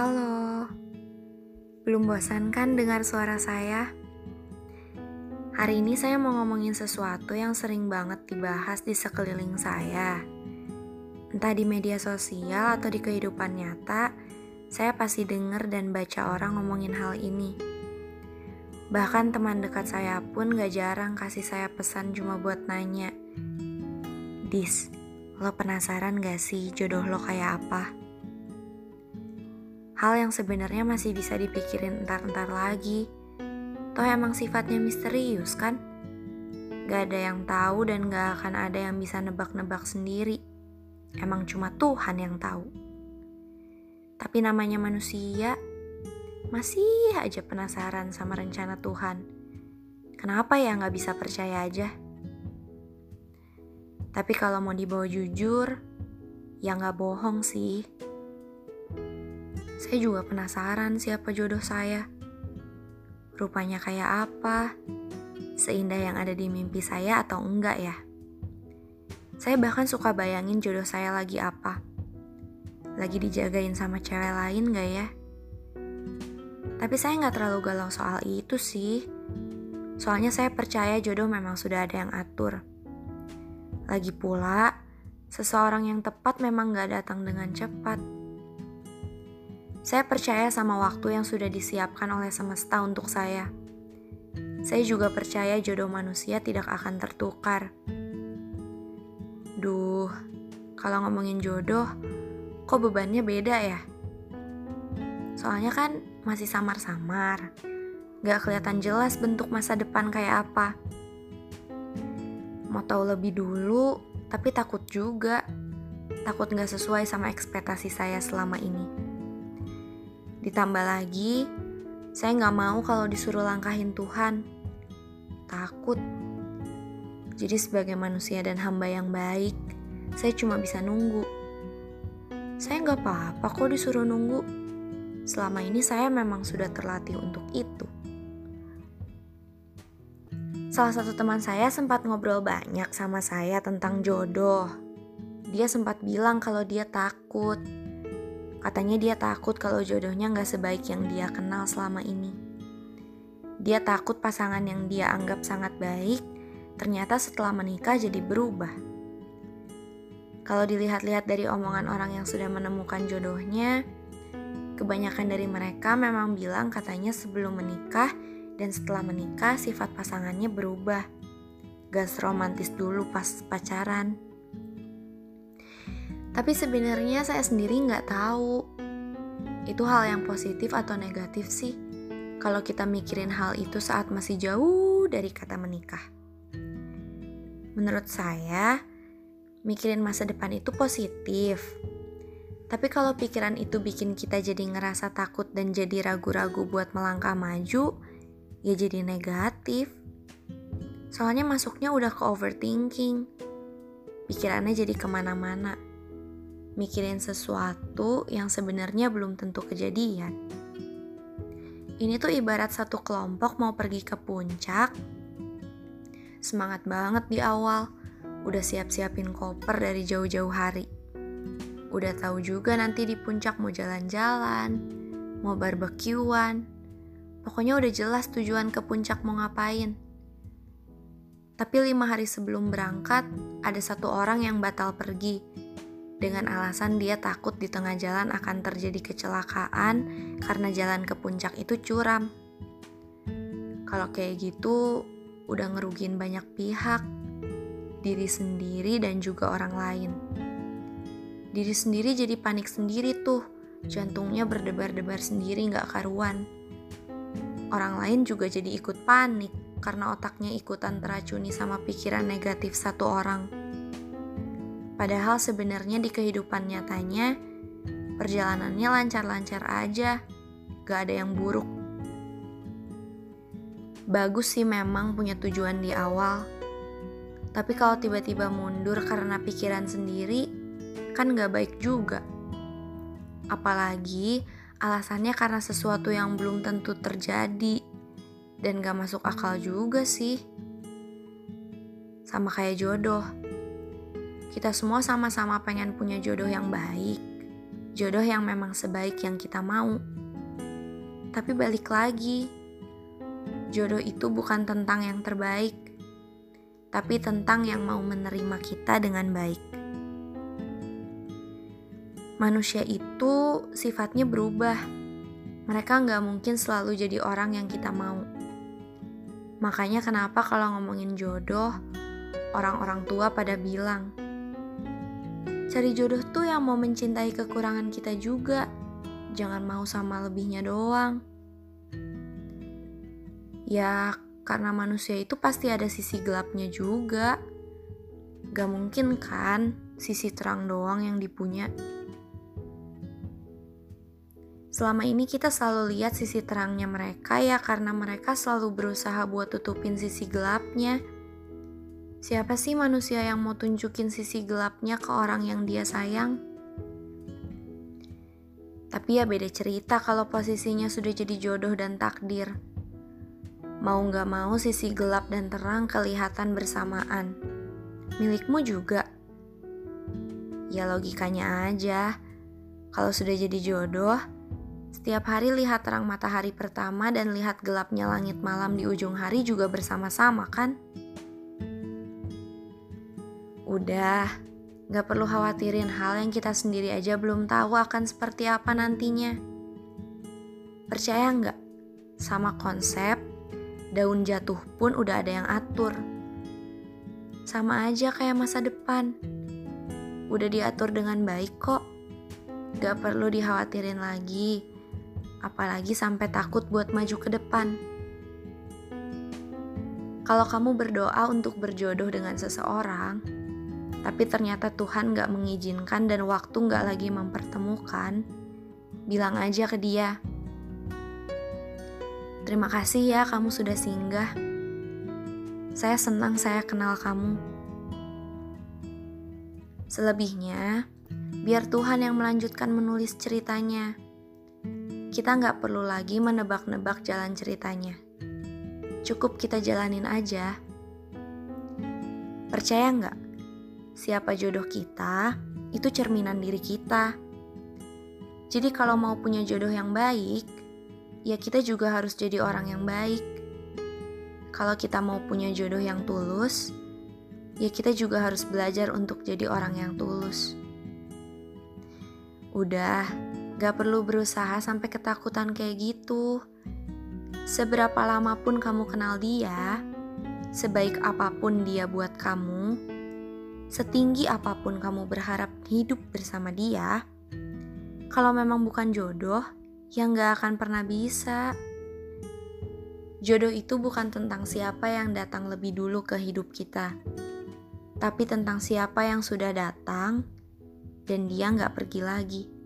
Halo, belum bosan kan dengar suara saya? Hari ini saya mau ngomongin sesuatu yang sering banget dibahas di sekeliling saya. Entah di media sosial atau di kehidupan nyata, saya pasti denger dan baca orang ngomongin hal ini. Bahkan teman dekat saya pun gak jarang kasih saya pesan cuma buat nanya. Dis, lo penasaran gak sih jodoh lo kayak apa? Hal yang sebenarnya masih bisa dipikirin entar-entar lagi. Toh emang sifatnya misterius kan? Gak ada yang tahu dan gak akan ada yang bisa nebak-nebak sendiri. Emang cuma Tuhan yang tahu. Tapi namanya manusia, masih aja penasaran sama rencana Tuhan. Kenapa ya gak bisa percaya aja? Tapi kalau mau dibawa jujur, ya gak bohong sih. Saya juga penasaran siapa jodoh saya. Rupanya kayak apa? Seindah yang ada di mimpi saya atau enggak ya? Saya bahkan suka bayangin jodoh saya lagi apa. Lagi dijagain sama cewek lain gak ya? Tapi saya nggak terlalu galau soal itu sih. Soalnya saya percaya jodoh memang sudah ada yang atur. Lagi pula, seseorang yang tepat memang gak datang dengan cepat saya percaya sama waktu yang sudah disiapkan oleh semesta untuk saya. Saya juga percaya jodoh manusia tidak akan tertukar. Duh, kalau ngomongin jodoh, kok bebannya beda ya? Soalnya kan masih samar-samar. Gak kelihatan jelas bentuk masa depan kayak apa. Mau tahu lebih dulu, tapi takut juga. Takut gak sesuai sama ekspektasi saya selama ini. Ditambah lagi, saya nggak mau kalau disuruh langkahin Tuhan. Takut. Jadi sebagai manusia dan hamba yang baik, saya cuma bisa nunggu. Saya nggak apa-apa kok disuruh nunggu. Selama ini saya memang sudah terlatih untuk itu. Salah satu teman saya sempat ngobrol banyak sama saya tentang jodoh. Dia sempat bilang kalau dia takut Katanya dia takut kalau jodohnya nggak sebaik yang dia kenal selama ini. Dia takut pasangan yang dia anggap sangat baik, ternyata setelah menikah jadi berubah. Kalau dilihat-lihat dari omongan orang yang sudah menemukan jodohnya, kebanyakan dari mereka memang bilang katanya sebelum menikah dan setelah menikah sifat pasangannya berubah. Gas romantis dulu pas pacaran. Tapi sebenarnya saya sendiri nggak tahu itu hal yang positif atau negatif sih kalau kita mikirin hal itu saat masih jauh dari kata menikah. Menurut saya, mikirin masa depan itu positif. Tapi kalau pikiran itu bikin kita jadi ngerasa takut dan jadi ragu-ragu buat melangkah maju, ya jadi negatif. Soalnya masuknya udah ke overthinking. Pikirannya jadi ke mana-mana mikirin sesuatu yang sebenarnya belum tentu kejadian. Ini tuh ibarat satu kelompok mau pergi ke puncak. Semangat banget di awal, udah siap-siapin koper dari jauh-jauh hari. Udah tahu juga nanti di puncak mau jalan-jalan, mau barbekyuan. Pokoknya udah jelas tujuan ke puncak mau ngapain. Tapi lima hari sebelum berangkat, ada satu orang yang batal pergi dengan alasan dia takut di tengah jalan akan terjadi kecelakaan karena jalan ke puncak itu curam. Kalau kayak gitu, udah ngerugin banyak pihak, diri sendiri dan juga orang lain. Diri sendiri jadi panik sendiri tuh, jantungnya berdebar-debar sendiri gak karuan. Orang lain juga jadi ikut panik karena otaknya ikutan teracuni sama pikiran negatif satu orang. Padahal sebenarnya di kehidupan nyatanya, perjalanannya lancar-lancar aja, gak ada yang buruk. Bagus sih memang punya tujuan di awal, tapi kalau tiba-tiba mundur karena pikiran sendiri, kan gak baik juga. Apalagi alasannya karena sesuatu yang belum tentu terjadi, dan gak masuk akal juga sih. Sama kayak jodoh kita semua sama-sama pengen punya jodoh yang baik, jodoh yang memang sebaik yang kita mau. Tapi balik lagi, jodoh itu bukan tentang yang terbaik, tapi tentang yang mau menerima kita dengan baik. Manusia itu sifatnya berubah. Mereka nggak mungkin selalu jadi orang yang kita mau. Makanya kenapa kalau ngomongin jodoh, orang-orang tua pada bilang, Cari jodoh tuh yang mau mencintai kekurangan kita juga. Jangan mau sama lebihnya doang. Ya, karena manusia itu pasti ada sisi gelapnya juga. Gak mungkin kan sisi terang doang yang dipunya. Selama ini kita selalu lihat sisi terangnya mereka ya karena mereka selalu berusaha buat tutupin sisi gelapnya. Siapa sih manusia yang mau tunjukin sisi gelapnya ke orang yang dia sayang? Tapi ya beda cerita kalau posisinya sudah jadi jodoh dan takdir. Mau gak mau sisi gelap dan terang kelihatan bersamaan. Milikmu juga. Ya logikanya aja. Kalau sudah jadi jodoh, setiap hari lihat terang matahari pertama dan lihat gelapnya langit malam di ujung hari juga bersama-sama kan? Udah, gak perlu khawatirin hal yang kita sendiri aja belum tahu akan seperti apa nantinya. Percaya nggak? Sama konsep, daun jatuh pun udah ada yang atur. Sama aja kayak masa depan. Udah diatur dengan baik kok. Gak perlu dikhawatirin lagi. Apalagi sampai takut buat maju ke depan. Kalau kamu berdoa untuk berjodoh dengan seseorang, tapi ternyata Tuhan gak mengizinkan dan waktu gak lagi mempertemukan, bilang aja ke dia, Terima kasih ya kamu sudah singgah. Saya senang saya kenal kamu. Selebihnya, biar Tuhan yang melanjutkan menulis ceritanya. Kita nggak perlu lagi menebak-nebak jalan ceritanya. Cukup kita jalanin aja. Percaya nggak? Siapa jodoh kita itu cerminan diri kita. Jadi kalau mau punya jodoh yang baik, ya kita juga harus jadi orang yang baik. Kalau kita mau punya jodoh yang tulus, ya kita juga harus belajar untuk jadi orang yang tulus. Udah, gak perlu berusaha sampai ketakutan kayak gitu. Seberapa lama pun kamu kenal dia, sebaik apa pun dia buat kamu, setinggi apa pun kamu berharap hidup bersama dia, kalau memang bukan jodoh, ya nggak akan pernah bisa. Jodoh itu bukan tentang siapa yang datang lebih dulu ke hidup kita, tapi tentang siapa yang sudah datang dan dia nggak pergi lagi.